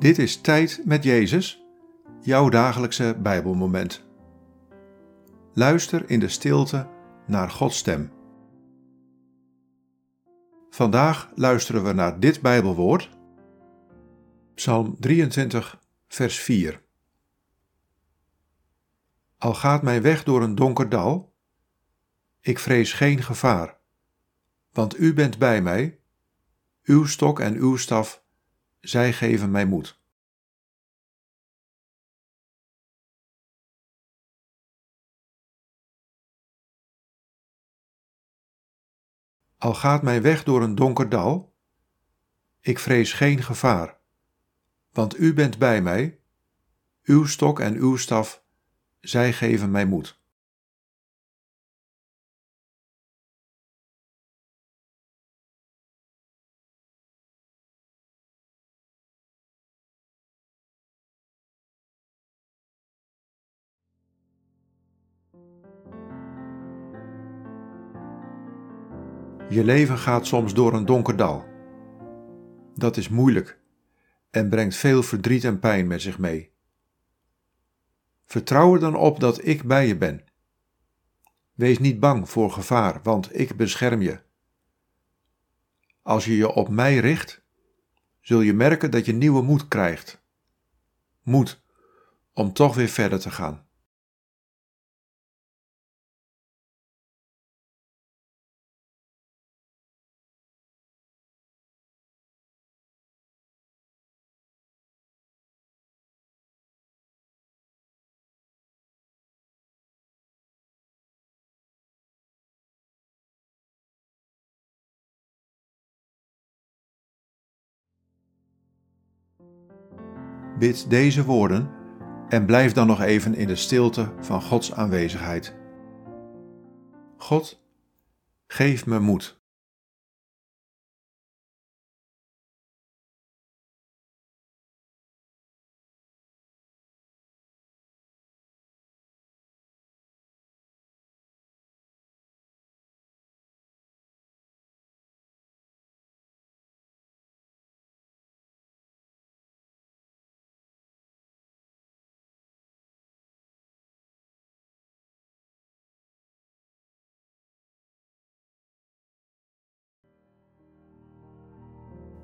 Dit is Tijd met Jezus, jouw dagelijkse Bijbelmoment. Luister in de stilte naar Gods stem. Vandaag luisteren we naar dit Bijbelwoord, Psalm 23, vers 4. Al gaat mijn weg door een donker dal, ik vrees geen gevaar, want u bent bij mij, uw stok en uw staf zij geven mij moed. Al gaat mijn weg door een donker dal, ik vrees geen gevaar, want u bent bij mij, uw stok en uw staf, zij geven mij moed. Je leven gaat soms door een donker dal. Dat is moeilijk en brengt veel verdriet en pijn met zich mee. Vertrouw er dan op dat ik bij je ben. Wees niet bang voor gevaar, want ik bescherm je. Als je je op mij richt, zul je merken dat je nieuwe moed krijgt. Moed om toch weer verder te gaan. Bid deze woorden en blijf dan nog even in de stilte van Gods aanwezigheid. God, geef me moed.